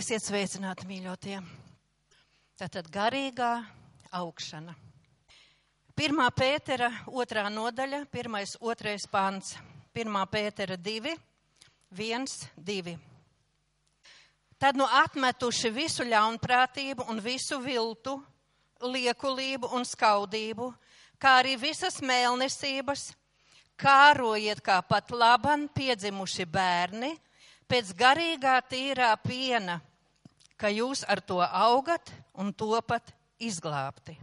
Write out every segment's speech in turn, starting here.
Esiet sveicināti, mīļotie. Tātad garīgā augšana. Pirmā pētera otrā nodaļa, pirmais, otrais pants. Pirmā pētera divi, viens, divi. Tad nu atmetuši visu ļaunprātību un visu viltu, liekulību un skaudību, kā arī visas mēlnesības, kārojiet kā pat laban piedzimuši bērni pēc garīgā tīrā piena, ka jūs ar to augat un topat izglābti.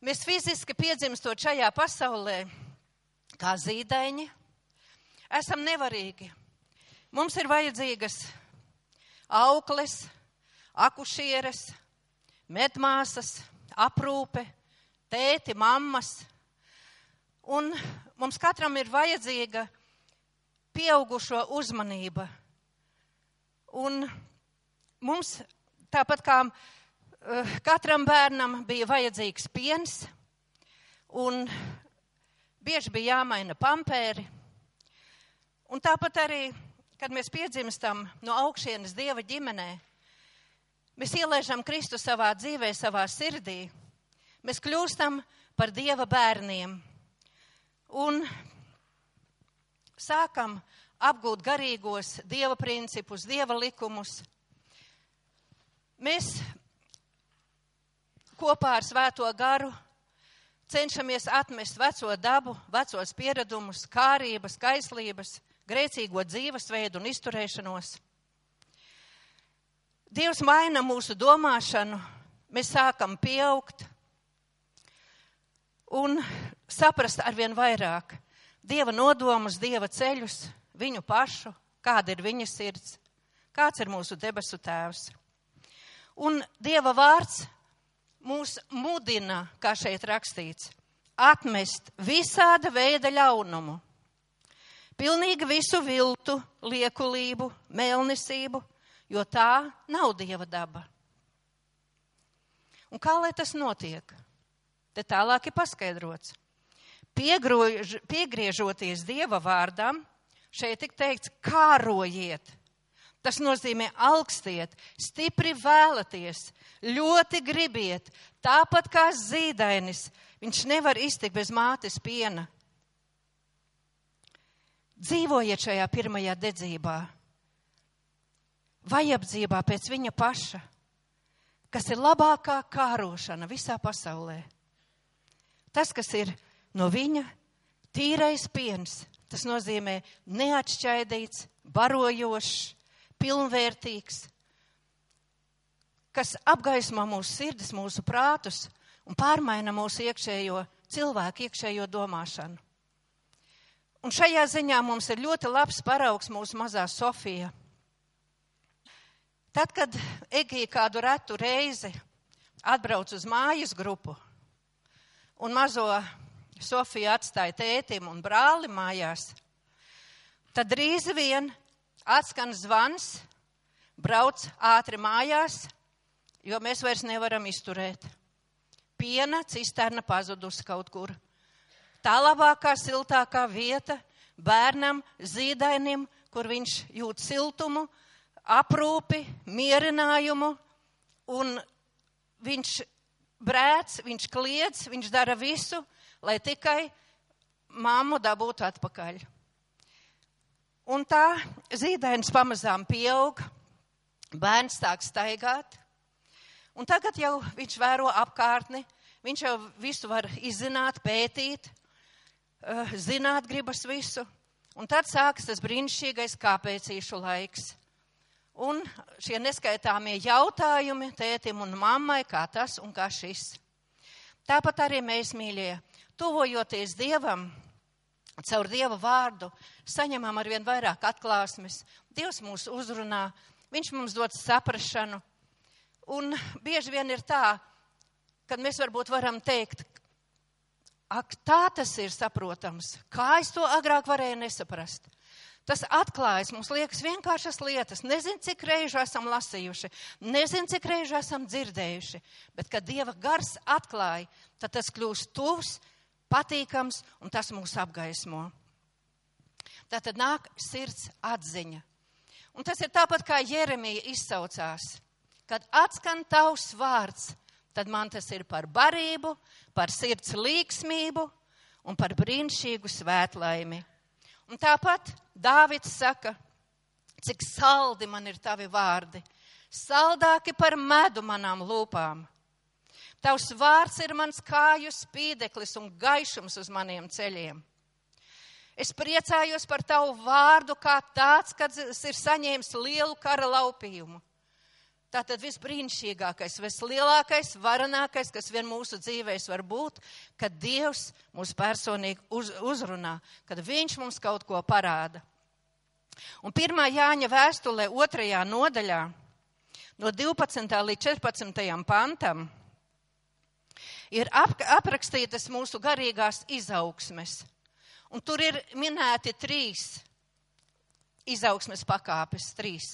Mēs fiziski piedzimstot šajā pasaulē, kā zīdaiņi, esam nevarīgi. Mums ir vajadzīgas aukles, akušieres, medmāsas, aprūpe, tēti, mammas. Un mums katram ir vajadzīga pieaugušo uzmanība. Un mums, tāpat kā uh, katram bērnam, bija vajadzīgs piens, un bieži bija jāmaina pampēri. Un tāpat arī, kad mēs piedzimstam no augšienes dieva ģimenē, mēs ielaižam Kristu savā dzīvē, savā sirdī, mēs kļūstam par dieva bērniem. Un sākam apgūt garīgos dieva principus, dieva likumus. Mēs kopā ar Svēto garu cenšamies atmest veco dabu, vecos pieradumus, kārības, kaislības, grēcīgo dzīvesveidu un izturēšanos. Dievs maina mūsu domāšanu, mēs sākam pieaugt un saprast arvien vairāk Dieva nodomus, Dieva ceļus, viņu pašu, kāda ir viņa sirds, kāds ir mūsu debesu tēvs. Un Dieva vārds mūs mudina, kā šeit rakstīts, atmest visāda veida ļaunumu, pilnīgi visu viltu, liekulību, mēlnesību, jo tā nav Dieva daba. Un kā lai tas notiek? Te tālāk ir paskaidrots piegrož, piegriežoties Dieva vārdam, šeit tik teikts, kārojiet. Tas nozīmē augstiet, stipri vēlaties, ļoti gribiet, tāpat kā zīdainis. Viņš nevar iztikt bez mātes piena. Dzīvojiet šajā pirmajā dedzībā, vajadzībā pēc viņa paša, kas ir labākā kārošana visā pasaulē. Tas, kas ir no viņa tīrais piens. Tas nozīmē neatšķaidīts, barojošs, pilnvērtīgs, kas apgaismo mūsu sirdis, mūsu prātus un pārmaina mūsu iekšējo cilvēku iekšējo domāšanu. Un šajā ziņā mums ir ļoti labs paraugs mūsu mazā Sofija. Tad, kad Egija kādu retu reizi atbrauc uz mājas grupu un mazo Sofija atstāja tētim un brāli mājās, tad drīz vien atskan zvans, brauc ātri mājās, jo mēs vairs nevaram izturēt. Piena cisterna pazudusi kaut kur. Tā labākā, siltākā vieta bērnam, zīdainim, kur viņš jūt siltumu, aprūpi, mierinājumu, un viņš brēc, viņš kliedz, viņš dara visu, lai tikai mammu dabūtu atpakaļ. Un tā zīdainis pamazām pieaug, bērns sāk staigāt, un tagad jau viņš vēro apkārtni, viņš jau visu var izzināt, pētīt, eh, zināt gribas visu, un tad sāks tas brīnišķīgais kāpēcīšu laiks. Un šie neskaitāmie jautājumi tētim un mammai, kā tas un kā šis. Tāpat arī mēs, mīļie, tuvojoties Dievam, caur Dieva vārdu, saņemam arvien vairāk atklāsmes. Dievs mūs uzrunā, Viņš mums dod saprašanu. Un bieži vien ir tā, kad mēs varbūt varam teikt, ak, tā tas ir saprotams, kā es to agrāk varēju nesaprast. Tas atklājas, mums liekas vienkāršas lietas. Nezinu, cik reižu esam lasījuši, nezinu, cik reižu esam dzirdējuši, bet kad Dieva gars atklāja, tad tas kļūst tuvs, patīkams un tas mūs apgaismo. Tā tad nāk sirds atziņa. Un tas ir tāpat kā Jeremija izsaucās. Kad atskan tavs vārds, tad man tas ir par barību, par sirds līksmību un par brīnišķīgu svētlaimi. Un tāpat Dāvids saka, cik saldi man ir tavi vārdi, saldāki par medu manām lūpām. Tavs vārds ir mans kāju spīdeklis un gaišums uz maniem ceļiem. Es priecājos par tavu vārdu kā tāds, kad es ir saņēmis lielu kara laupījumu. Tātad visbrīnišķīgākais, vislielākais, varenākais, kas vien mūsu dzīvēs var būt, kad Dievs mūs personīgi uz, uzrunā, kad Viņš mums kaut ko parāda. Un pirmā Jāņa vēstulē otrajā nodaļā, no 12. līdz 14. pantam, ir ap, aprakstītas mūsu garīgās izaugsmes. Un tur ir minēti trīs izaugsmes pakāpes, trīs.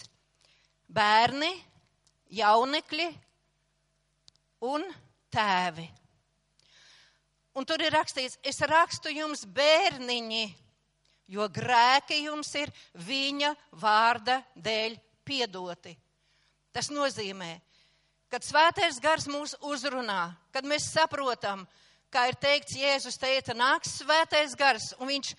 Bērni, jaunekļi un tēvi. Un tur ir rakstīts, es rakstu jums bērniņi, jo grēki jums ir viņa vārda dēļ piedoti. Tas nozīmē, kad svētais gars mūs uzrunā, kad mēs saprotam, kā ir teikts, Jēzus teica, nāks svētais gars, un viņš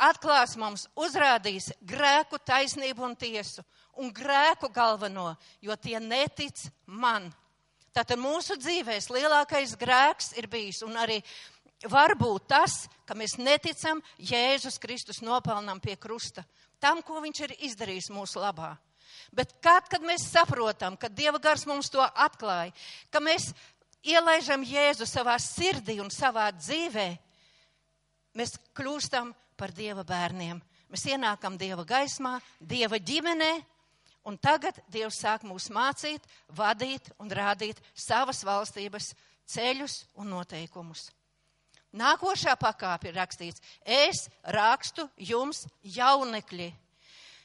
atklās mums, uzrādīs grēku, taisnību un tiesu, un grēku galveno, jo tie netic man. Tātad mūsu dzīvēs lielākais grēks ir bijis, un arī var būt tas, ka mēs neticam Jēzus Kristus nopelnam pie krusta, tam, ko viņš ir izdarījis mūsu labā. Bet kad, kad mēs saprotam, ka Dieva gars mums to atklāja, ka mēs ielaižam Jēzu savā sirdī un savā dzīvē, mēs kļūstam par Dieva bērniem. Mēs ienākam Dieva gaismā, Dieva ģimenē, un tagad Dievs sāk mūs mācīt, vadīt un rādīt savas valstības ceļus un noteikumus. Nākošā pakāpe ir rakstīts, es rakstu jums jaunekļi,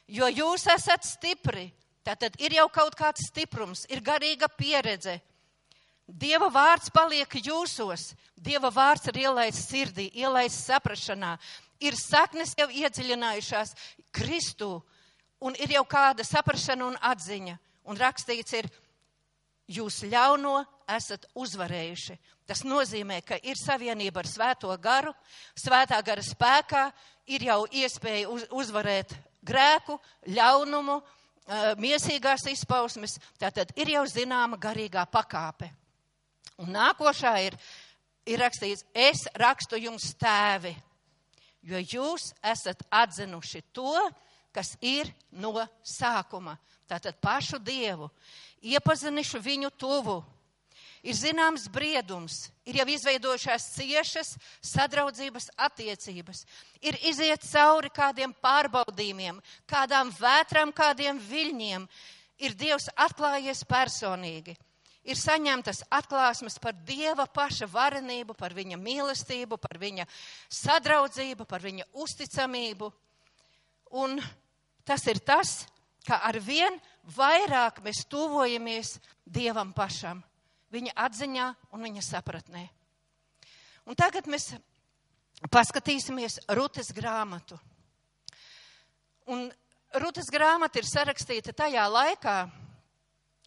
jo jūs esat stipri. Tātad ir jau kaut kāds stiprums, ir garīga pieredze, Dieva vārds paliek jūsos, Dieva vārds ir ielaists sirdī, ielaists saprašanā, ir saknes jau iedziļinājušās Kristū, un ir jau kāda saprašana un atziņa. Un rakstīts ir, jūs ļauno esat uzvarējuši. Tas nozīmē, ka ir savienība ar svēto garu, svētā gara spēkā ir jau iespēja uz, uzvarēt grēku, ļaunumu, miesīgās izpausmes. Tātad ir jau zināma garīgā pakāpe. Un nākošā ir, ir rakstīts, es rakstu jums tēvi, jo jūs esat atzinuši to, kas ir no sākuma. Tātad pašu Dievu, iepazinuši viņu tuvu. Ir zināms briedums, ir jau izveidojušās ciešas sadraudzības attiecības, ir iziet cauri kādiem pārbaudījumiem, kādām vētrām, kādiem viļņiem. Ir Dievs atklājies personīgi ir saņemtas atklāsmes par Dieva paša varenību, par viņa mīlestību, par viņa sadraudzību, par viņa uzticamību. Un tas ir tas, ka ar vien vairāk mēs tuvojamies Dievam pašam, viņa atziņā un viņa sapratnē. Un tagad mēs paskatīsimies Rutes grāmatu. Un Rutes grāmata ir sarakstīta tajā laikā,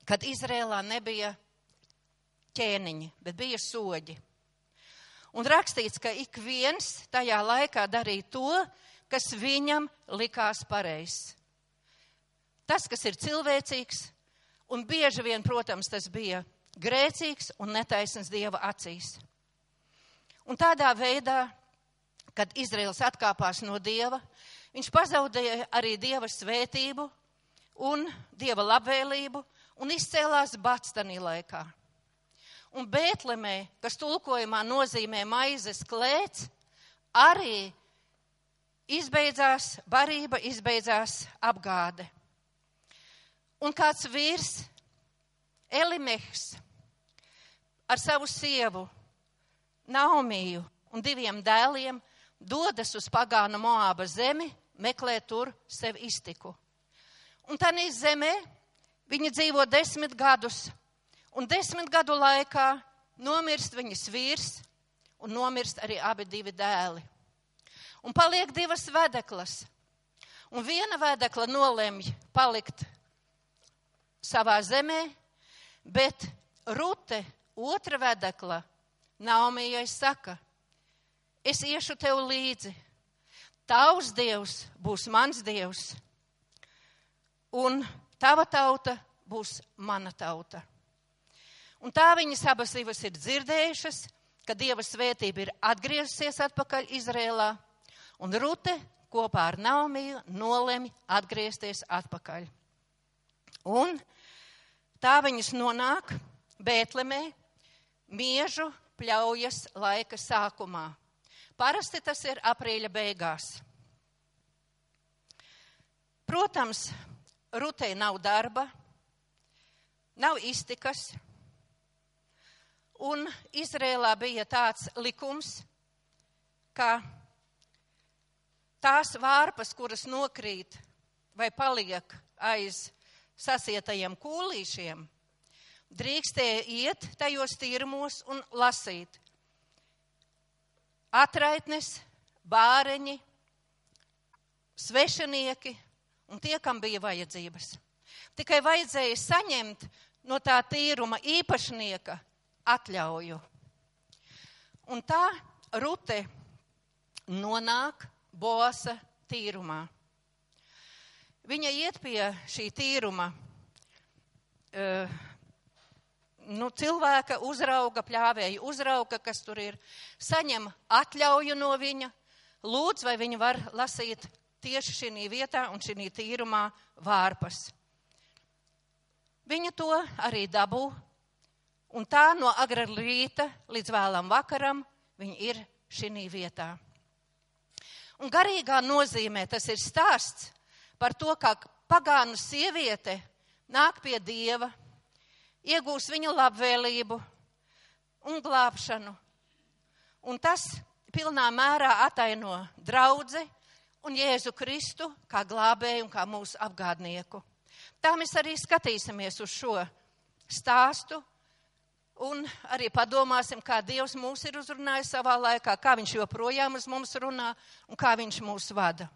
kad Izrēlā nebija ķēniņi, bet bija soģi. Un rakstīts, ka ik viens tajā laikā darīja to, kas viņam likās pareizs. Tas, kas ir cilvēcīgs, un bieži vien, protams, tas bija grēcīgs un netaisns Dieva acīs. Un tādā veidā, kad Izraels atkāpās no Dieva, viņš pazaudēja arī Dieva svētību un Dieva labvēlību un izcēlās batstanī laikā. Un Bētlemē, kas tulkojumā nozīmē maizes klēts, arī izbeidzās barība, izbeidzās apgāde. Un kāds vīrs, Elimehs, ar savu sievu Naumiju un diviem dēliem dodas uz pagānu Moāba zemi, meklē tur sev iztiku. Un tā zemē viņi dzīvo desmit gadus Un desmit gadu laikā nomirst viņas vīrs un nomirst arī abi divi dēli. Un paliek divas vedeklas. Un viena vēdekla nolemj palikt savā zemē, bet Rute, otra vedekla, Naumijai saka, es iešu tev līdzi. Tavs dievs būs mans dievs, un tava tauta būs mana tauta. Un tā viņas abas divas ir dzirdējušas, ka Dieva svētība ir atgriezusies atpakaļ Izrēlā, un Rute kopā ar Naumiju nolemi atgriezties atpakaļ. Un tā viņas nonāk Bētlemē miežu pļaujas laika sākumā. Parasti tas ir aprīļa beigās. Protams, Rutei nav darba, nav iztikas, un Izrēlā bija tāds likums, ka tās vārpas, kuras nokrīt vai paliek aiz sasietajiem kūlīšiem, drīkstēja iet tajos tīrumos un lasīt. Atraitnes, bāreņi, svešinieki un tie, kam bija vajadzības. Tikai vajadzēja saņemt no tā tīruma īpašnieka atļauju. Un tā rute nonāk bosa tīrumā. Viņa iet pie šī tīruma. Uh, nu, cilvēka uzrauga, pļāvēja uzrauga, kas tur ir, saņem atļauju no viņa, lūdz, vai viņa var lasīt tieši šī vietā un šī tīrumā vārpas. Viņa to arī dabū, un tā no agra rīta līdz vēlam vakaram viņa ir šī vietā. Un garīgā nozīmē tas ir stāsts par to, kā pagānu sieviete nāk pie dieva, iegūs viņa labvēlību un glābšanu. Un tas pilnā mērā ataino draudzi un Jēzu Kristu kā glābēju un kā mūsu apgādnieku. Tā mēs arī skatīsimies uz šo stāstu un arī padomāsim, kā Dievs mūs ir uzrunājis savā laikā, kā Viņš joprojām uz mums runā un kā Viņš mūs vada.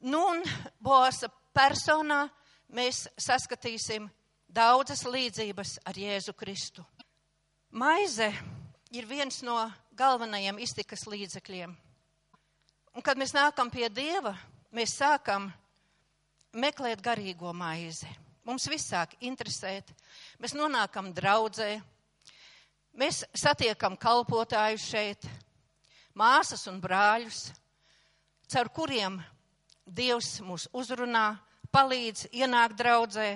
Nu, un Boasa personā mēs saskatīsim daudzas līdzības ar Jēzu Kristu. Maize ir viens no galvenajiem iztikas līdzekļiem. Un, kad mēs nākam pie Dieva, mēs sākam meklēt garīgo maizi. Mums viss sāk interesēt. Mēs nonākam draudzē, mēs satiekam kalpotājus šeit, māsas un brāļus, caur kuriem Dievs mūs uzrunā, palīdz ienākt draudzē.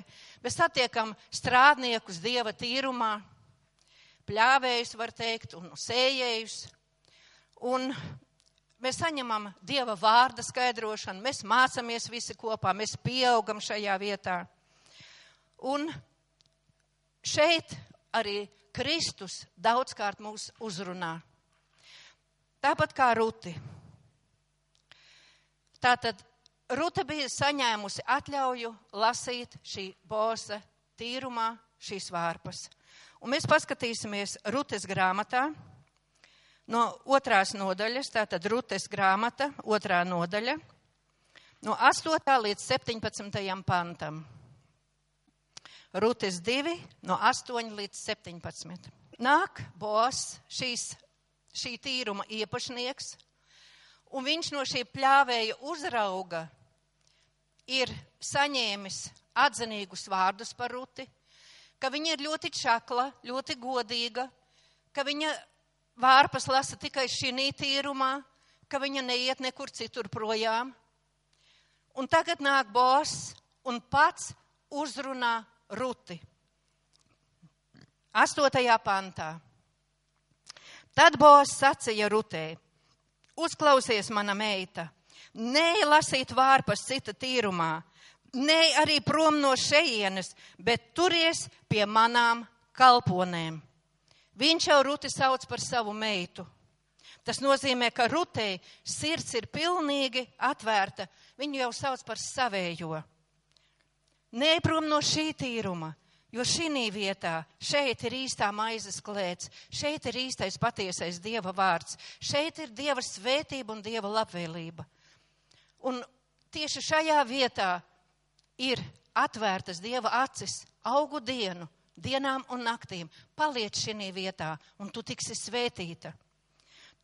Mēs satiekam strādniekus dieva tīrumā, pļāvējus, var teikt, un sējējus. Un mēs saņemam dieva vārda skaidrošanu, mēs mācāmies visi kopā, mēs pieaugam šajā vietā. Un šeit arī Kristus daudzkārt mūs uzrunā. Tāpat kā Ruti. Tātad Ruta bija saņēmusi atļauju lasīt šī bosa tīrumā šīs vārpas. Un mēs paskatīsimies Rutes grāmatā no otrās nodaļas, tātad Rutes grāmata, otrā nodaļa, no 8. līdz 17. pantam. Rutes 2, no 8 līdz 17. Nāk bos šīs, šī tīruma īpašnieks, un viņš no šī pļāvēja uzrauga ir saņēmis atzinīgus vārdus par Ruti, ka viņa ir ļoti čakla, ļoti godīga, ka viņa vārpas lasa tikai šī tīrumā, ka viņa neiet nekur citur projām. Un tagad nāk bos un pats uzrunā Ruti. Astotajā pantā. Tad bos sacīja Rutē, uzklausies mana meita, Nē, lasīt vārpas cita tīrumā, nē, arī prom no šejienes, bet turies pie manām kalponēm. Viņš jau Ruti sauc par savu meitu. Tas nozīmē, ka Rutei sirds ir pilnīgi atvērta. Viņu jau sauc par savējo. Nē, prom no šī tīruma, jo šī vietā šeit ir īstā maizes klēts, šeit ir īstais patiesais Dieva vārds, šeit ir Dieva svētība un Dieva labvēlība. Un tieši šajā vietā ir atvērtas Dieva acis augu dienu, dienām un naktīm. Paliec šī vietā, un tu tiksi svētīta.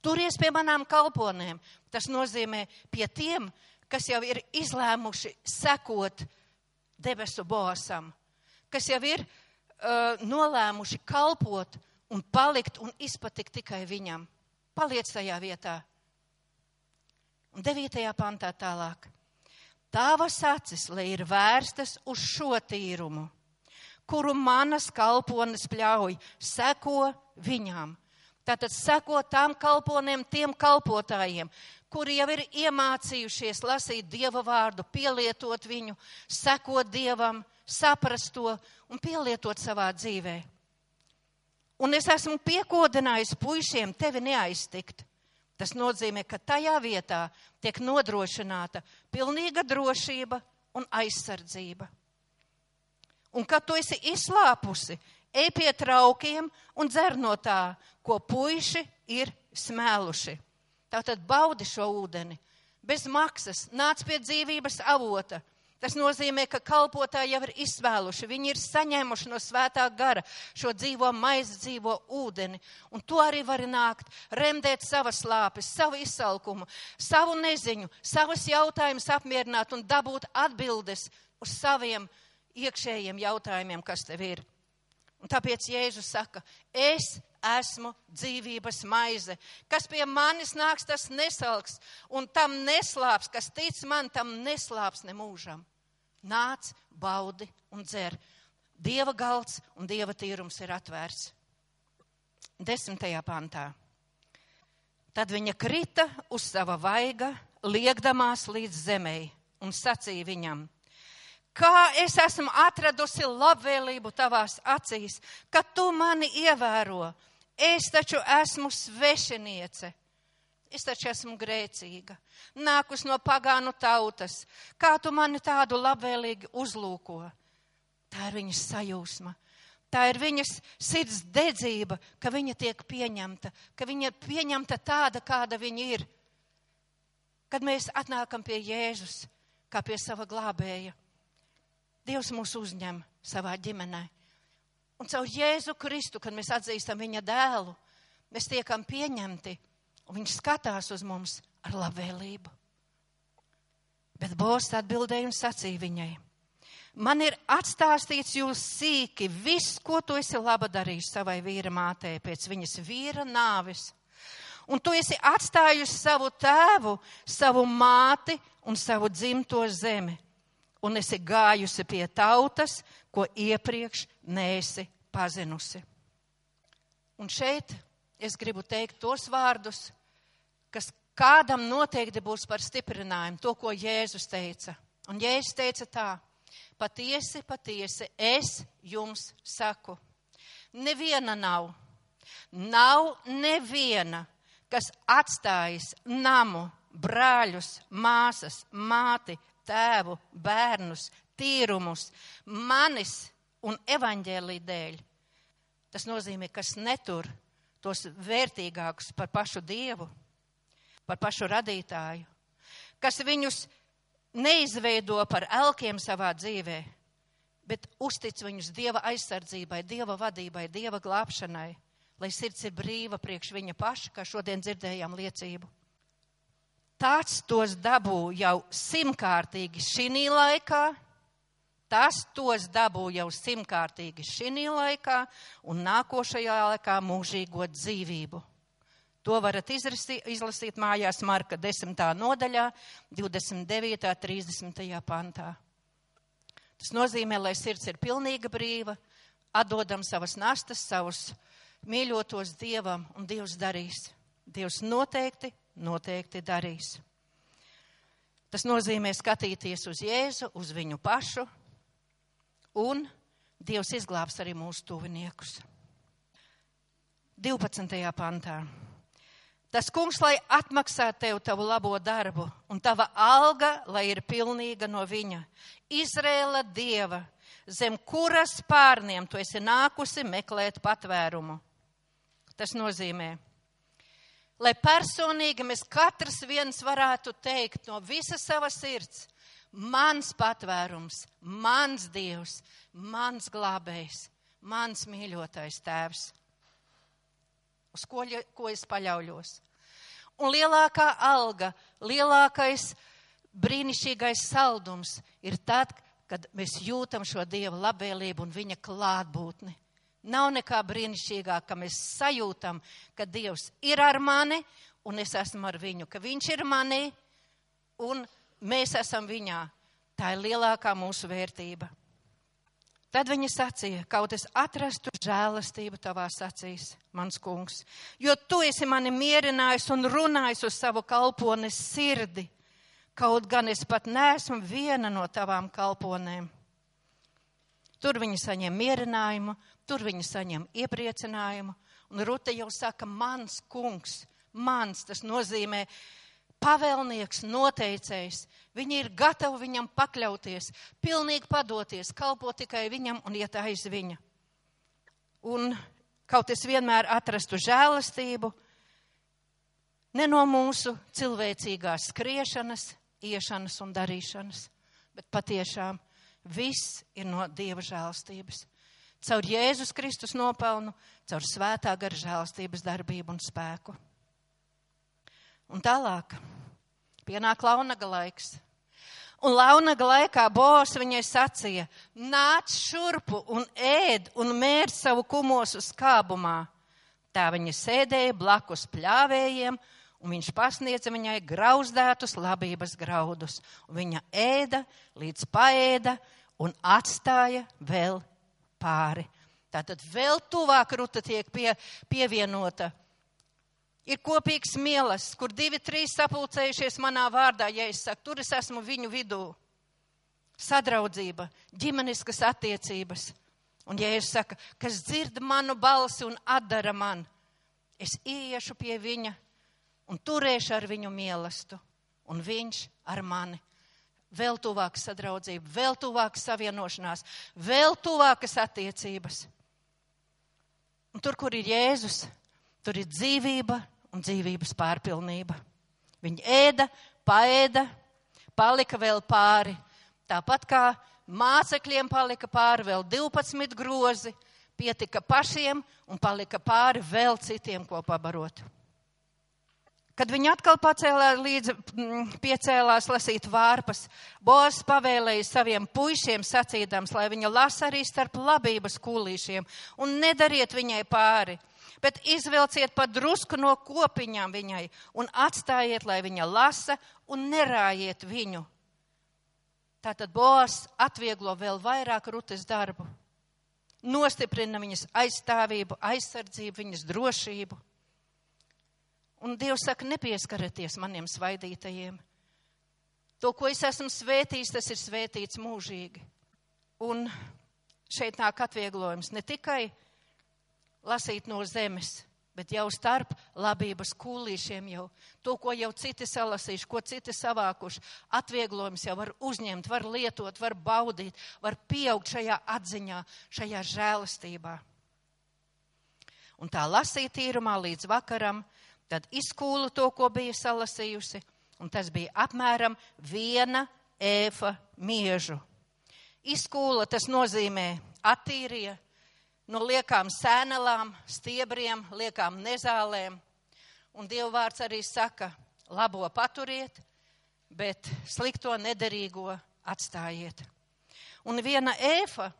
Turies pie manām kalponēm. Tas nozīmē pie tiem, kas jau ir izlēmuši sekot debesu bosam, kas jau ir uh, nolēmuši kalpot un palikt un izpatikt tikai viņam. Paliec tajā vietā. Un devītajā pantā tālāk. Tavas acis, lai ir vērstas uz šo tīrumu, kuru manas kalpones pļauj, seko viņām. Tātad seko tām kalponiem, tiem kalpotājiem, kuri jau ir iemācījušies lasīt Dieva vārdu, pielietot viņu, sekot Dievam, saprast to un pielietot savā dzīvē. Un es esmu piekodinājis puišiem tevi neaiztikt. Tas nozīmē, ka tajā vietā tiek nodrošināta pilnīga drošība un aizsardzība. Un kad tu esi izslāpusi, ej pie traukiem un dzer no tā, ko puiši ir smēluši. Tātad baudi šo ūdeni bez maksas, nāc pie dzīvības avota, Tas nozīmē, ka kalpotāji jau ir izsvēluši, viņi ir saņēmuši no svētā gara šo dzīvo maizi, dzīvo ūdeni. Un to arī var nākt, remdēt savas lāpes, savu izsalkumu, savu neziņu, savus jautājumus apmierināt un dabūt atbildes uz saviem iekšējiem jautājumiem, kas tev ir. Un tāpēc Jēzus saka, es esmu dzīvības maize. Kas pie manis nāks, tas nesalks, un tam neslāps, kas tic man, tam neslāps nemūžam. Nāc, baudi un dzer. Dieva galds un dieva tīrums ir atvērts. Desmitajā pantā. Tad viņa krita uz sava vaiga, liekdamās līdz zemei, un sacīja viņam: Kā es esmu atradusi labvēlību tavās acīs, ka tu mani ievēro, es taču esmu svešiniece Es taču esmu grēcīga, nākus no pagānu tautas. Kā tu mani tādu labvēlīgi uzlūko? Tā ir viņas sajūsma. Tā ir viņas sirds dedzība, ka viņa tiek pieņemta, ka viņa pieņemta tāda, kāda viņa ir. Kad mēs atnākam pie Jēzus, kā pie sava glābēja, Dievs mūs uzņem savā ģimenē. Un caur Jēzu Kristu, kad mēs atzīstam viņa dēlu, mēs tiekam pieņemti Un viņš skatās uz mums ar labvēlību. Bet Bosts atbildēja un sacīja viņai: Man ir atstāstīts jūs sīki, viss, ko tu esi laba darījis savai vīra mātei pēc viņas vīra nāves. Un tu esi atstājusi savu tēvu, savu māti un savu dzimto zemi. Un esi gājusi pie tautas, ko iepriekš neesi pazinusi. Un šeit es gribu teikt tos vārdus, kas kādam noteikti būs par stiprinājumu, to, ko Jēzus teica. Un Jēzus teica tā, patiesi, patiesi, es jums saku, neviena nav, nav neviena, kas atstājis namu, brāļus, māsas, māti, tēvu, bērnus, tīrumus, manis un evaņģēlī dēļ. Tas nozīmē, kas netur tos vērtīgākus par pašu Dievu par pašu radītāju, kas viņus neizveido par elkiem savā dzīvē, bet uztic viņus Dieva aizsardzībai, Dieva vadībai, Dieva glābšanai, lai sirds ir brīva priekš viņa paša, kā šodien dzirdējām liecību. Tāds tos dabū jau simtkārtīgi šī laikā, tas tos dabū jau simtkārtīgi šī laikā un nākošajā laikā mūžīgo dzīvību. To varat izrasīt, izlasīt mājās Marka 10. nodaļā, 29. 30. pantā. Tas nozīmē, lai sirds ir pilnīga brīva, atdodam savas nastas, savus mīļotos Dievam, un Dievs darīs. Dievs noteikti, noteikti darīs. Tas nozīmē skatīties uz Jēzu, uz viņu pašu, un Dievs izglābs arī mūsu tuviniekus. 12. pantā. Tas kungs, lai atmaksā tev tavu labo darbu, un tava alga, lai ir pilnīga no viņa. Izrēla dieva, zem kuras pārniem tu esi nākusi meklēt patvērumu. Tas nozīmē, lai personīgi mēs katrs viens varētu teikt no visa sava sirds, mans patvērums, mans dievs, mans glābējs, mans mīļotais tēvs. Uz ko, ko es paļaujos? Un lielākā alga, lielākais brīnišķīgais saldums ir tad, kad mēs jūtam šo Dieva labvēlību un Viņa klātbūtni. Nav nekā brīnišķīgāk, ka mēs sajūtam, ka Dievs ir ar mani un es esmu ar viņu, ka Viņš ir manī un mēs esam Viņā. Tā ir lielākā mūsu vērtība. Tad viņa sacīja, kaut es atrastu žēlastību tavās acīs, mans kungs, jo tu esi mani mierinājis un runājis uz savu kalpones sirdi kaut gan es pat neesmu viena no tavām kalponēm. Tur viņi saņem mierinājumu, tur viņi saņem iepriecinājumu, un Rute jau saka, mans kungs, mans, tas nozīmē pavēlnieks, noteicējs. Viņi ir gatavi viņam pakļauties, pilnīgi padoties, kalpot tikai viņam un iet aiz viņa. Un kaut es vienmēr atrastu žēlastību, ne no mūsu cilvēcīgās skriešanas, iešanas un darīšanas, bet patiešām viss ir no Dieva žēlstības. Caur Jēzus Kristus nopelnu, caur svētā gara žēlstības darbību un spēku. Un tālāk pienāk launaga laiks. Un launaga laikā Bos viņai sacīja, nāc šurpu un ēd un mēr savu kumosu skābumā. Tā viņa sēdēja blakus pļāvējiem un viņš pasniedza viņai grauzdētus labības graudus. Viņa ēda līdz paēda un atstāja vēl pāri. Tātad vēl tuvāk ruta tiek pie, pievienota. Ir kopīgs mielas, kur divi, trīs sapulcējušies manā vārdā, ja es saku, tur es esmu viņu vidū. Sadraudzība, ģimeniskas attiecības. Un ja es saku, kas dzird manu balsi un atdara man, es ieiešu pie viņa un turēšu ar viņu mīlestību, un viņš ar mani. Vēl tuvāka sadraudzība, vēl tuvāka savienošanās, vēl tuvākas attiecības. Un tur, kur ir Jēzus, tur ir dzīvība un dzīvības pārpilnība. Viņi ēda, paēda, palika vēl pāri. Tāpat kā mācekļiem palika pāri vēl 12 grozi, pietika pašiem un palika pāri vēl citiem, ko pabarot. Kad viņi atkal pacēlā līdz mm, piecēlās lasīt vārpas, Bos pavēlēja saviem puišiem sacīdams, lai viņa lasa arī starp labības kūlīšiem un nedariet viņai pāri, bet izvelciet pa drusku no kopiņām viņai un atstājiet, lai viņa lasa un nerājiet viņu. Tātad Bos atvieglo vēl vairāk rutes darbu, nostiprina viņas aizstāvību, aizsardzību, viņas drošību. Un Dievs saka, nepieskarieties maniem svaidītajiem. To, ko es esmu svētījis, tas ir svētīts mūžīgi. Un šeit nāk atvieglojums ne tikai lasīt no zemes, bet jau starp labības kūlīšiem jau to, ko jau citi salasījuši, ko citi savākuši. Atvieglojums jau var uzņemt, var lietot, var baudīt, var pieaugt šajā atziņā, šajā žēlastībā. Un tā lasīt tīrumā līdz vakaram Tad izkūlu to, ko bija salasījusi, un tas bija apmēram viena ēfa miežu. Izkūla tas nozīmē attīrīja no liekām sēnelām, stiebriem, liekām nezālēm. Un Dieva vārds arī saka, labo paturiet, bet slikto nederīgo atstājiet. Un viena ēfa,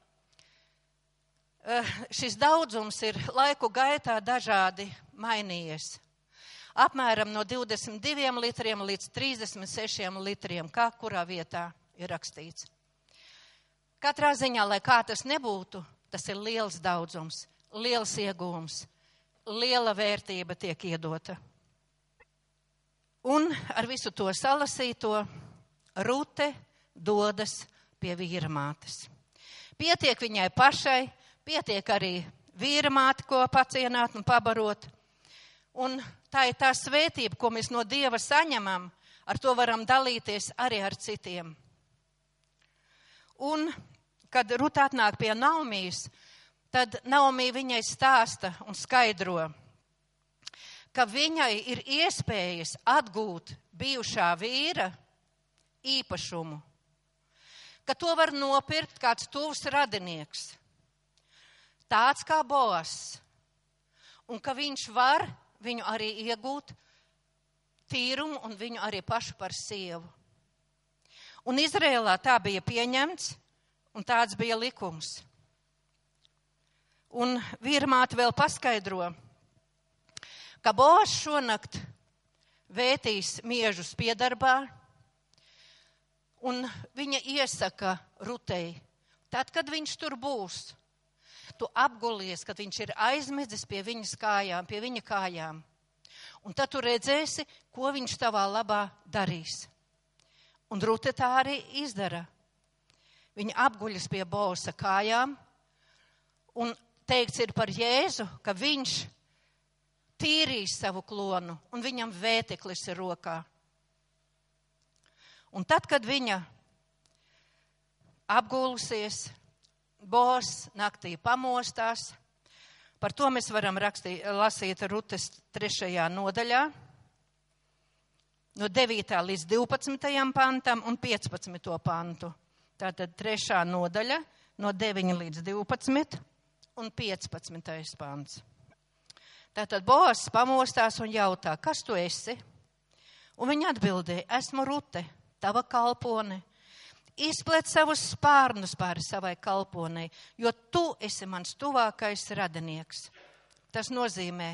eh, šis daudzums ir laiku gaitā dažādi mainījies apmēram no 22 litriem līdz 36 litriem, kā kurā vietā ir rakstīts. Katrā ziņā, lai kā tas nebūtu, tas ir liels daudzums, liels iegūms, liela vērtība tiek iedota. Un ar visu to salasīto Rute dodas pie vīramātes. Pietiek viņai pašai, pietiek arī vīramāti, ko pacienāt un pabarot. Un tā ir tā svētība, ko mēs no Dieva saņemam, ar to varam dalīties arī ar citiem. Un, kad Ruta atnāk pie Naumijas, tad Naumija viņai stāsta un skaidro, ka viņai ir iespējas atgūt bijušā vīra īpašumu, ka to var nopirkt kāds tuvs radinieks, tāds kā Boas, un ka viņš var viņu arī iegūt tīrumu un viņu arī pašu par sievu. Un Izrēlā tā bija pieņemts, un tāds bija likums. Un vīrmāte vēl paskaidro, ka Boas šonakt vētīs miežus piedarbā, un viņa iesaka Rutei, tad, kad viņš tur būs, tu apgulies, kad viņš ir aizmidzis pie viņas kājām, pie viņa kājām. Un tad tu redzēsi, ko viņš tavā labā darīs. Un Rute tā arī izdara. Viņa apguļas pie Bosa kājām, un teikts ir par Jēzu, ka viņš tīrīs savu klonu, un viņam vēteklis ir rokā. Un tad, kad viņa apgulusies, Bors naktī pamostās. Par to mēs varam rakstīt, lasīt Rutes trešajā nodaļā, no 9. līdz 12. pantam un 15. pantu. Tātad trešā nodaļa no 9 līdz 12 un 15. pants. Tātad Bors pamostās un jautā, kas tu esi? Un viņa atbildēja, esmu Rute, tava kalpone izplet savus spārnus pāri savai kalponei, jo tu esi mans tuvākais radinieks. Tas nozīmē,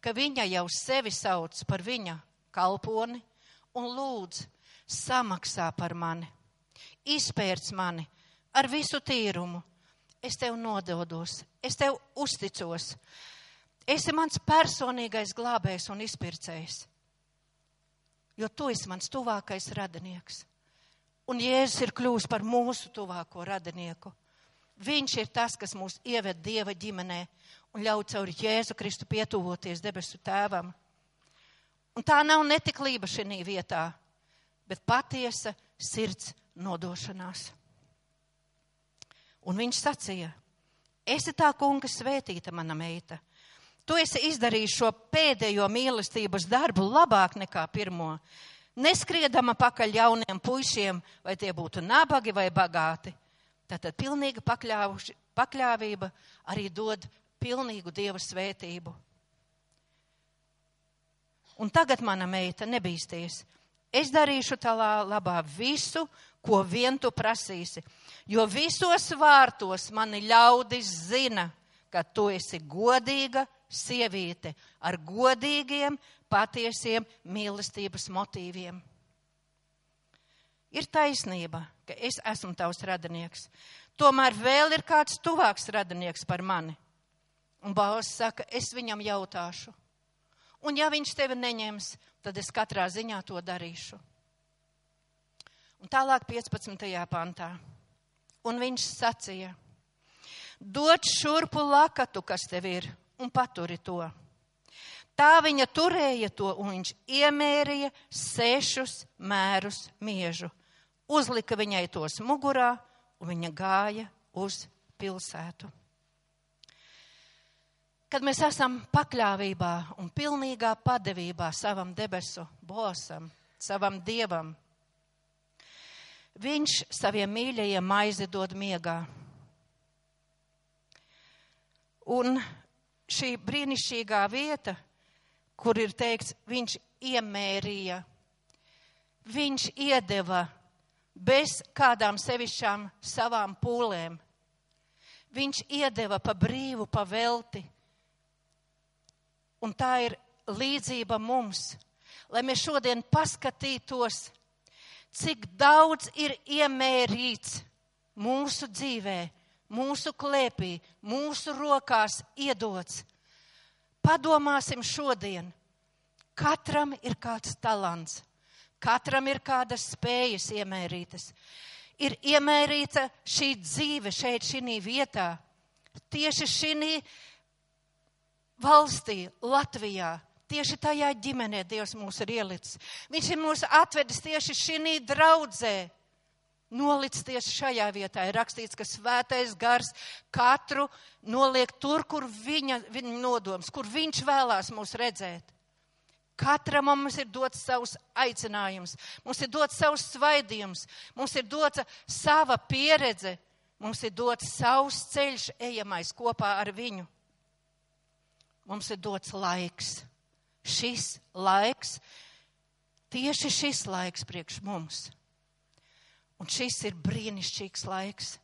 ka viņa jau sevi sauc par viņa kalponi un lūdz samaksā par mani, izpērc mani ar visu tīrumu. Es tev nododos, es tev uzticos. Esi mans personīgais glābējs un izpircējs, jo tu esi mans tuvākais radinieks. Un Jēzus ir kļuvis par mūsu tuvāko radinieku. Viņš ir tas, kas mūs ieved Dieva ģimenē un ļauj caur Jēzu Kristu pietuvoties debesu tēvam. Un tā nav netiklība šī vietā, bet patiesa sirds nodošanās. Un viņš sacīja: Esi tā kunga svētīta, mana meita. Tu esi izdarījis šo pēdējo mīlestības darbu labāk nekā pirmo neskriedama pakaļ jauniem puišiem, vai tie būtu nabagi vai bagāti. Tātad pilnīga pakļāvība arī dod pilnīgu Dieva svētību. Un tagad mana meita nebīsties. Es darīšu tālā labā visu, ko vien tu prasīsi, jo visos vārtos mani ļaudis zina, ka tu esi godīga sieviete ar godīgiem, patiesiem mīlestības motīviem. Ir taisnība, ka es esmu tavs radinieks. Tomēr vēl ir kāds tuvāks radinieks par mani. Un Bāls saka, es viņam jautāšu. Un ja viņš tevi neņems, tad es katrā ziņā to darīšu. Un tālāk 15. pantā. Un viņš sacīja, dod šurpu lakatu, kas tev ir, un paturi to. Tā viņa turēja to, un viņš iemērīja sešus mērus miežu. Uzlika viņai tos mugurā, un viņa gāja uz pilsētu. Kad mēs esam pakļāvībā un pilnīgā padevībā savam debesu bosam, savam dievam, viņš saviem mīļajiem maizi dod miegā. Un šī brīnišķīgā vieta, kur ir teikts, viņš iemērīja, viņš iedeva bez kādām sevišķām savām pūlēm. Viņš iedeva pa brīvu, pa velti. Un tā ir līdzība mums, lai mēs šodien paskatītos, cik daudz ir iemērīts mūsu dzīvē, mūsu klēpī, mūsu rokās iedots Padomāsim šodien. Katram ir kāds talants, katram ir kādas spējas iemērītas. Ir iemērīta šī dzīve šeit, šī vietā, tieši šī valstī, Latvijā. Tieši tajā ģimenē Dievs mūs ir ielicis. Viņš ir mūs atvedis tieši šī draudzē nolicis tieši šajā vietā. Ir rakstīts, ka svētais gars katru noliek tur, kur viņa, viņa nodoms, kur viņš vēlās mūs redzēt. Katram mums ir dots savs aicinājums, mums ir dots savs svaidījums, mums ir dota sava pieredze, mums ir dots savs ceļš ejamais kopā ar viņu. Mums ir dots laiks. Šis laiks, tieši šis laiks priekš mums. Un šis ir brīnišķīgs laiks.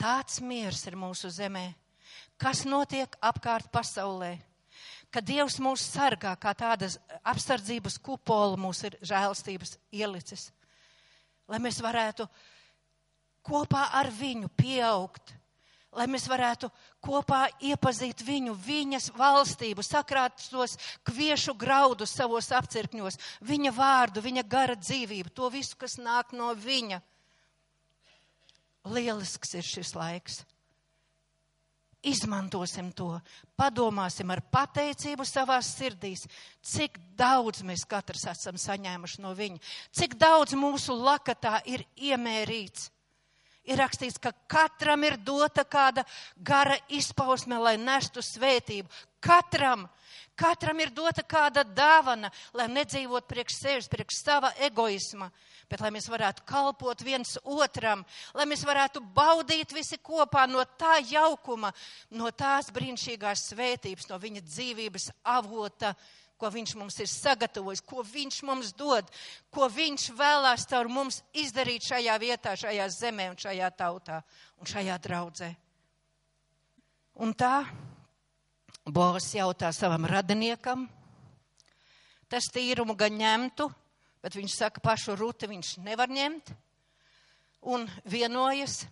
Tāds miers ir mūsu zemē. Kas notiek apkārt pasaulē? ka Dievs mūs sargā, kā tādas apsardzības kupola mūs ir žēlstības ielicis, lai mēs varētu kopā ar viņu pieaugt, lai mēs varētu kopā iepazīt viņu, viņas valstību, sakrāt tos kviešu graudus savos apcirkņos, viņa vārdu, viņa gara dzīvību, to visu, kas nāk no viņa. Lielisks ir šis laiks. Izmantosim to, padomāsim ar pateicību savās sirdīs, cik daudz mēs katrs esam saņēmuši no viņa, cik daudz mūsu lakatā ir iemērīts. Ir rakstīts, ka katram ir dota kāda gara izpausme, lai nestu svētību. Katram, katram ir dota kāda dāvana, lai nedzīvot priekš sevis, priekš sava egoisma, bet lai mēs varētu kalpot viens otram, lai mēs varētu baudīt visi kopā no tā jaukuma, no tās brīnišķīgās svētības, no viņa dzīvības avota, ko viņš mums ir sagatavojis, ko viņš mums dod, ko viņš vēlās caur mums izdarīt šajā vietā, šajā zemē un šajā tautā un šajā draudzē. Un tā Boris jautā savam radiniekam, tas tīrumu gan ņemtu, bet viņš saka, pašu ruti viņš nevar ņemt un vienojas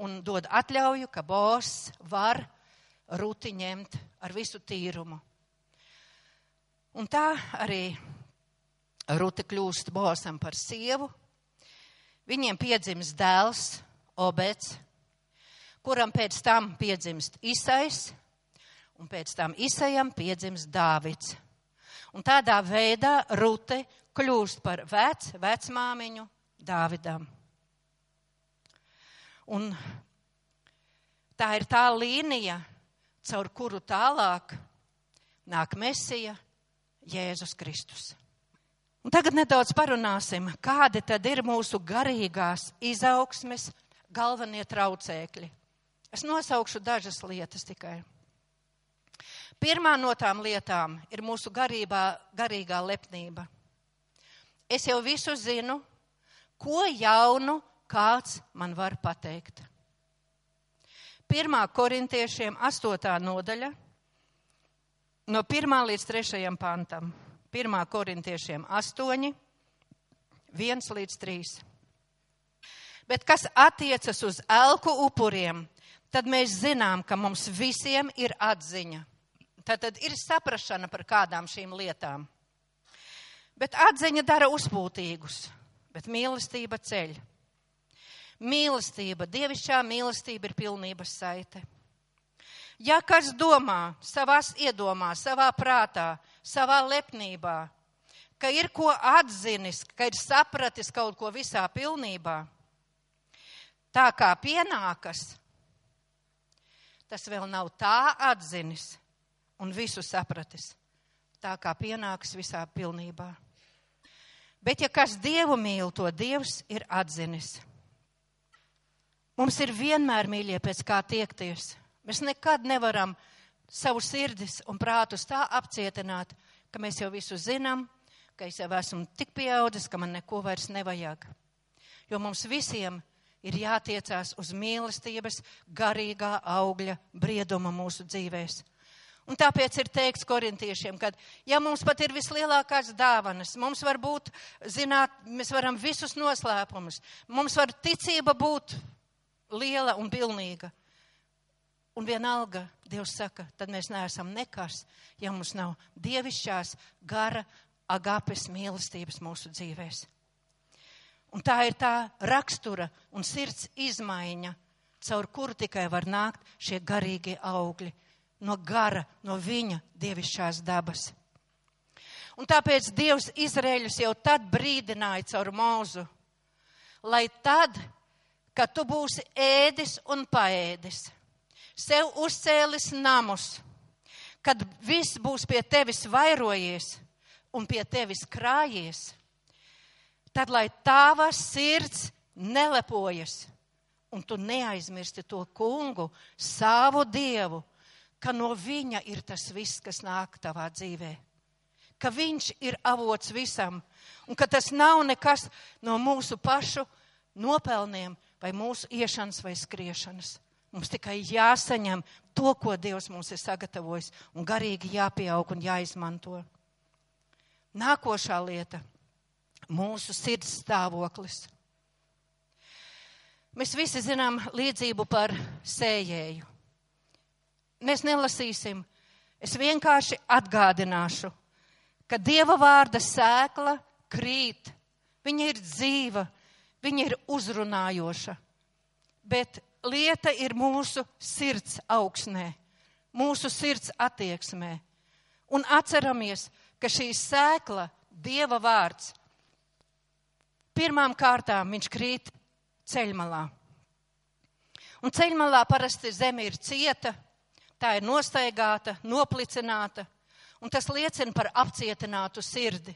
un dod atļauju, ka bors var ruti ņemt ar visu tīrumu. Un tā arī Rute kļūst bosam par sievu. Viņiem piedzimst dēls, Obets, kuram pēc tam piedzimst Isais, un pēc tam Isajam piedzimst Dāvids. Un tādā veidā Rute kļūst par vec, vecmāmiņu Dāvidam. Un tā ir tā līnija, caur kuru tālāk nāk Mesija Jēzus Kristus. Un tagad nedaudz parunāsim, kādi tad ir mūsu garīgās izaugsmes galvenie traucēkļi. Es nosaukšu dažas lietas tikai. Pirmā no tām lietām ir mūsu garībā, garīgā lepnība. Es jau visu zinu, ko jaunu kāds man var pateikt. Pirmā korintiešiem astotā nodaļa, no pirmā līdz trešajam pantam. Pirmā korintiešiem astoņi, viens līdz trīs. Bet kas attiecas uz elku upuriem, tad mēs zinām, ka mums visiem ir atziņa. Tad ir saprašana par kādām šīm lietām. Bet atziņa dara uzpūtīgus, bet mīlestība ceļ. Mīlestība, dievišķā mīlestība ir pilnības saite. Ja kas domā savās iedomās, savā prātā, savā lepnībā, ka ir ko atzinis, ka ir sapratis kaut ko visā pilnībā, tā kā pienākas, tas vēl nav tā atzinis un visu sapratis, tā kā pienākas visā pilnībā. Bet ja kas Dievu mīl, to Dievs ir atzinis. Mums ir vienmēr mīļie pēc kā tiekties. Mēs nekad nevaram savu sirdis un prātus tā apcietināt, ka mēs jau visu zinām, ka es jau esmu tik pieaudzis, ka man neko vairs nevajag. Jo mums visiem ir jātiecās uz mīlestības garīgā augļa brieduma mūsu dzīvēm. Un tāpēc ir teikts korintiešiem, ka, ja mums pat ir vislielākās dāvanas, mums var būt, zināt, mēs varam visus noslēpumus, mums var ticība būt liela un pilnīga. Un vienalga, Dievs saka, tad mēs neesam nekas, ja mums nav dievišķās gara agapes mīlestības mūsu dzīvēs. Un tā ir tā rakstura un sirds izmaiņa, caur kuru tikai var nākt šie garīgie augļi no gara, no viņa dievišķās dabas. Un tāpēc Dievs Izraēļus jau tad brīdināja caur mūzu, lai tad, kad tu būsi ēdis un paēdis, sev uzcēlis namus, kad viss būs pie tevis vairojies un pie tevis krājies, tad lai tava sirds nelepojas un tu neaizmirsti to kungu, savu dievu, ka no viņa ir tas viss, kas nāk tavā dzīvē. Ka viņš ir avots visam, un ka tas nav nekas no mūsu pašu nopelniem vai mūsu iešanas vai skriešanas. Mums tikai jāsaņem to, ko Dievs mums ir sagatavojis, un garīgi jāpieaug un jāizmanto. Nākošā lieta - mūsu sirds stāvoklis. Mēs visi zinām līdzību par sējēju. Mēs nelasīsim, es vienkārši atgādināšu, ka Dieva vārda sēkla krīt, viņa ir dzīva, viņa ir uzrunājoša. Bet lieta ir mūsu sirds augsnē, mūsu sirds attieksmē. Un atceramies, ka šī sēkla, Dieva vārds, pirmām kārtām viņš krīt ceļmalā. Un ceļmalā parasti zeme ir cieta, tā ir nostaigāta, noplicināta, un tas liecina par apcietinātu sirdi.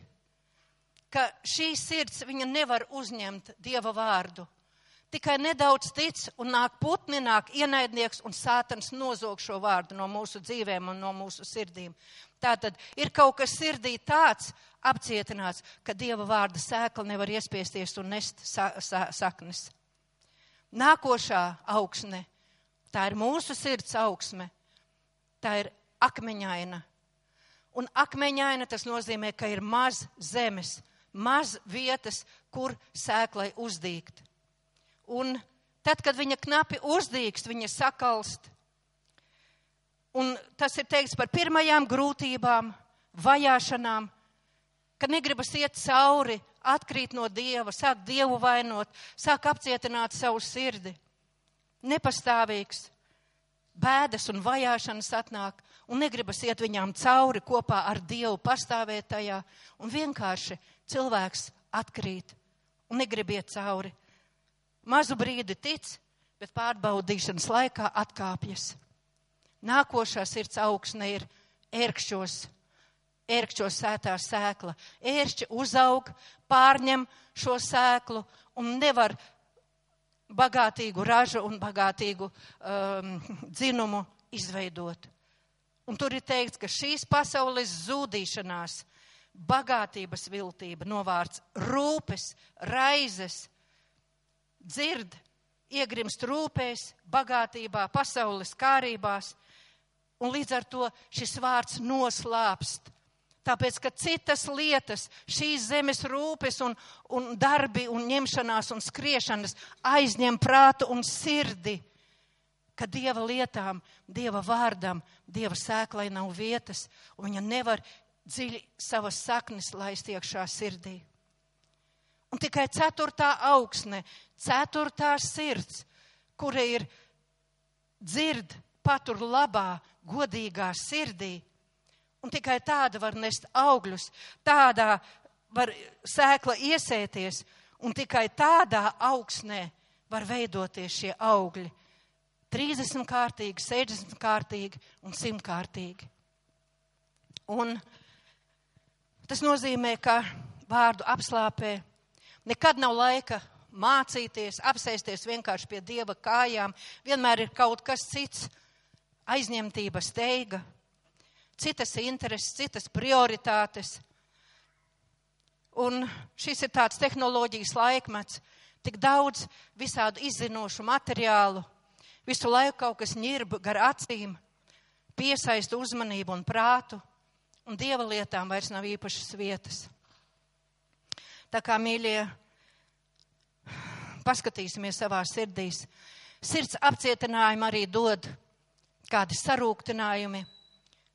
Ka šī sirds viņa nevar uzņemt Dieva vārdu tikai nedaudz tic un nāk putni, nāk ienaidnieks un sātans nozog šo vārdu no mūsu dzīvēm un no mūsu sirdīm. Tātad ir kaut kas sirdī tāds apcietināts, ka Dieva vārda sēkla nevar iespiesties un nest sa sa saknes. Nākošā augsne, tā ir mūsu sirds augsme, tā ir akmeņaina. Un akmeņaina tas nozīmē, ka ir maz zemes, maz vietas, kur sēklai uzdīgt. Un tad, kad viņa knapi uzdīkst, viņa sakalst. Un tas ir teikts par pirmajām grūtībām, vajāšanām, kad negribas iet cauri, atkrīt no dieva, sāk dievu vainot, sāk apcietināt savu sirdi. Nepastāvīgs, bēdas un vajāšanas atnāk, un negribas iet viņām cauri kopā ar dievu, pastāvēt tajā, un vienkārši cilvēks atkrīt un negrib iet cauri mazu brīdi tic, bet pārbaudīšanas laikā atkāpjas. Nākošā sirds augsne ir ērkšķos, ērkšķos sētā sēkla. Ēršķi uzaug, pārņem šo sēklu un nevar bagātīgu ražu un bagātīgu um, dzinumu izveidot. Un tur ir teikts, ka šīs pasaules zūdīšanās, bagātības viltība, novārds rūpes, raizes, dzird, iegrimst rūpēs, bagātībā, pasaules kārībās, un līdz ar to šis vārds noslāpst. Tāpēc, ka citas lietas, šīs zemes rūpes un, un darbi un ņemšanās un skriešanas aizņem prātu un sirdi, ka Dieva lietām, Dieva vārdam, Dieva sēklai nav vietas, un viņa nevar dziļi savas saknes laist iekšā sirdī. Un tikai ceturtā augsne, ceturtā sirds, kura ir dzird, patur labā, godīgā sirdī. Un tikai tāda var nest augļus, tādā var sēkla iesēties, un tikai tādā augsnē var veidoties šie augļi. 30 kārtīgi, 60 kārtīgi un 100 kārtīgi. Un tas nozīmē, ka vārdu apslāpē Nekad nav laika mācīties, apsēsties vienkārši pie dieva kājām. Vienmēr ir kaut kas cits, aizņemtība, steiga, citas intereses, citas prioritātes. Un šis ir tāds tehnoloģijas laikmets, tik daudz visādu izzinošu materiālu, visu laiku kaut kas ņirb gar acīm, piesaista uzmanību un prātu, un dieva lietām vairs nav īpašas vietas. Tā kā mīļie, paskatīsimies savā sirdīs. Sirds apcietinājumi arī dod kādi sarūktinājumi,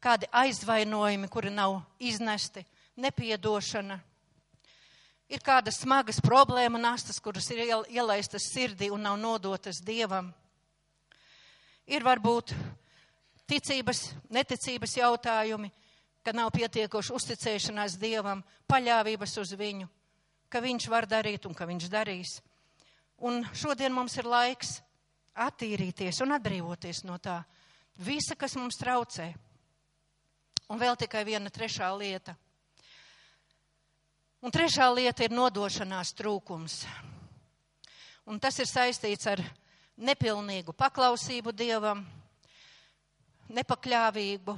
kādi aizvainojumi, kuri nav iznesti, nepiedošana. Ir kādas smagas problēma nastas, kuras ir ielaistas sirdī un nav nodotas dievam. Ir varbūt ticības, neticības jautājumi, ka nav pietiekoši uzticēšanās dievam, paļāvības uz viņu ka viņš var darīt un ka viņš darīs. Un šodien mums ir laiks attīrīties un atbrīvoties no tā visa, kas mums traucē. Un vēl tikai viena trešā lieta. Un trešā lieta ir nodošanās trūkums. Un tas ir saistīts ar nepilnīgu paklausību Dievam, nepakļāvību,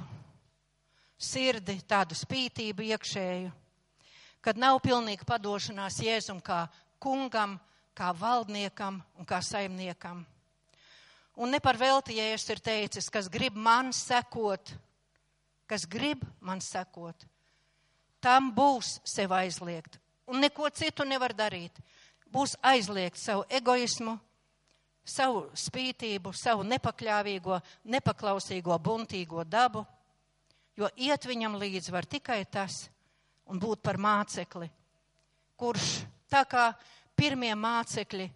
sirdi, tādu spītību iekšēju, kad nav pilnīga padošanās Jēzum kā kungam, kā valdniekam un kā saimniekam. Un ne par velti Jēzus ir teicis, kas grib man sekot, kas grib man sekot, tam būs sev aizliegt. Un neko citu nevar darīt. Būs aizliegt savu egoismu, savu spītību, savu nepakļāvīgo, nepaklausīgo, buntīgo dabu, jo iet viņam līdzi var tikai tas un būt par mācekli, kurš? Tā kā pirmie mācekļi,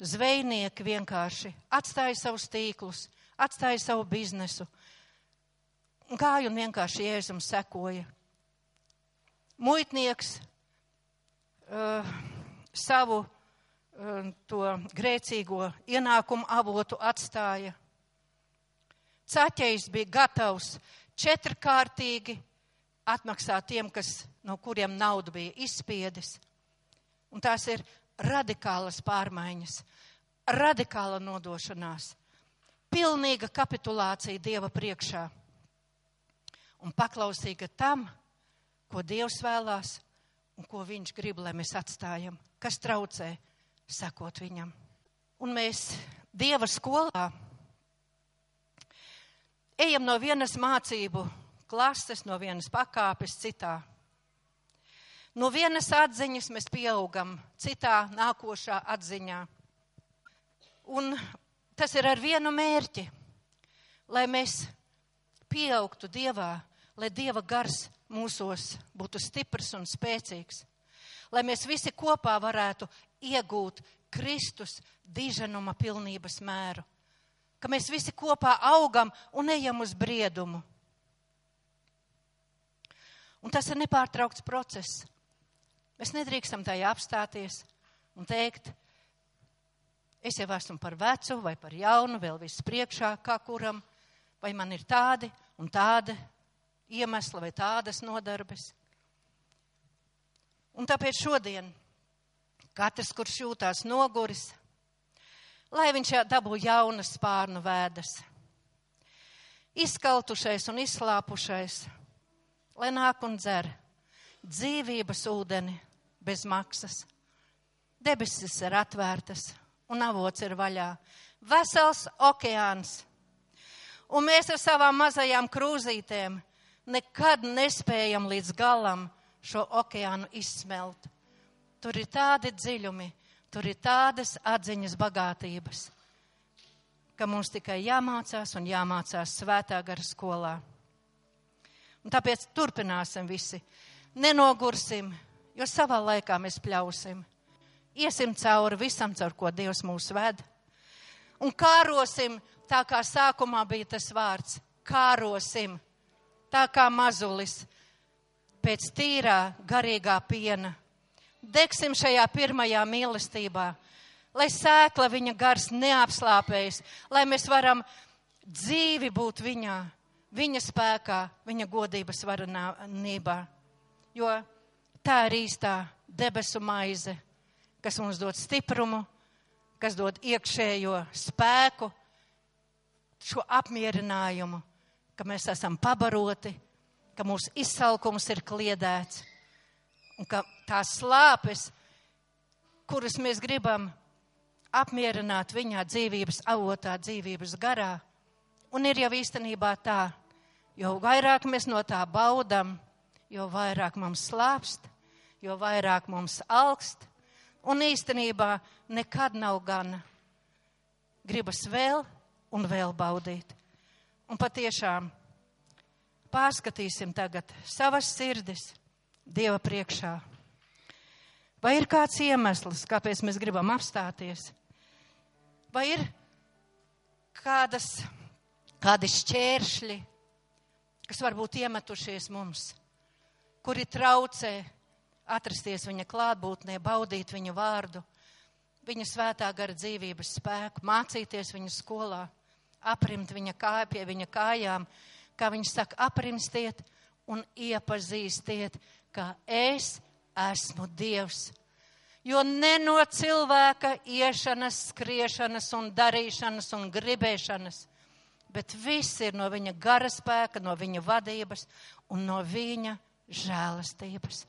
zvejnieki vienkārši atstāja savus tīklus, atstāja savu biznesu, gāja un vienkārši jēzum sekoja. Muitnieks uh, savu uh, to grēcīgo ienākumu avotu atstāja. Caķējs bija gatavs četrkārtīgi atmaksāt tiem, kas, no kuriem naudu bija izspiedis. Un tās ir radikālas pārmaiņas, radikāla nodošanās, pilnīga kapitulācija Dieva priekšā un paklausīga tam, ko Dievs vēlās un ko Viņš grib, lai mēs atstājam, kas traucē sekot Viņam. Un mēs Dieva skolā ejam no vienas mācību klases, no vienas pakāpes citā. No vienas atziņas mēs pieaugam citā nākošā atziņā. Un tas ir ar vienu mērķi, lai mēs pieaugtu Dievā, lai Dieva gars mūsos būtu stiprs un spēcīgs, lai mēs visi kopā varētu iegūt Kristus diženuma pilnības mēru, ka mēs visi kopā augam un ejam uz briedumu. Un tas ir nepārtraukts process. Mēs nedrīkstam tajā apstāties un teikt, es jau esmu par vecu vai par jaunu, vēl viss priekšā, kā kuram, vai man ir tādi un tādi iemesla vai tādas nodarbes. Un tāpēc šodien katrs, kurš jūtās noguris, lai viņš dabū jaunas spārnu vēdas, izkaltušais un izslāpušais, lai nāk un dzer dzīvības ūdeni bez maksas. Debesis ir atvērtas un avots ir vaļā. Vesels okeāns. Un mēs ar savām mazajām krūzītēm nekad nespējam līdz galam šo okeānu izsmelt. Tur ir tādi dziļumi, tur ir tādas atziņas bagātības, ka mums tikai jāmācās un jāmācās svētā gara skolā. Un tāpēc turpināsim visi. Nenogursim, jo savā laikā mēs pļausim. Iesim cauri visam, caur ko Dievs mūs ved. Un kārosim, tā kā sākumā bija tas vārds, kārosim tā kā mazulis pēc tīrā garīgā piena. Degsim šajā pirmajā mīlestībā, lai sēkla viņa gars neapslāpējas, lai mēs varam dzīvi būt viņā, viņa spēkā, viņa godības varenībā. Jo tā ir īstā debesu maize, kas mums dod stiprumu, kas dod iekšējo spēku, šo apmierinājumu ka mēs esam pabaroti, ka mūsu izsalkums ir kliedēts un ka tās slāpes, kuras mēs gribam apmierināt viņā dzīvības avotā, dzīvības garā, un ir jau īstenībā tā, jo vairāk mēs no tā baudam, jo vairāk mums slāpst, jo vairāk mums augst, un īstenībā nekad nav gana. Gribas vēl un vēl baudīt. Un patiešām pārskatīsim tagad savas sirdis Dieva priekšā. Vai ir kāds iemesls, kāpēc mēs gribam apstāties? Vai ir kādas, kādi šķēršļi, kas varbūt iemetušies mums, kuri traucē atrasties viņa klātbūtnē, baudīt viņa vārdu, viņa svētā gara dzīvības spēku, mācīties viņa skolā? aprimt viņa kāju pie viņa kājām, kā viņš saka, aprimstiet un iepazīstiet, ka es esmu Dievs. Jo ne no cilvēka iešanas, skriešanas un darīšanas un gribēšanas, bet viss ir no viņa gara spēka, no viņa vadības un no viņa žēlastības.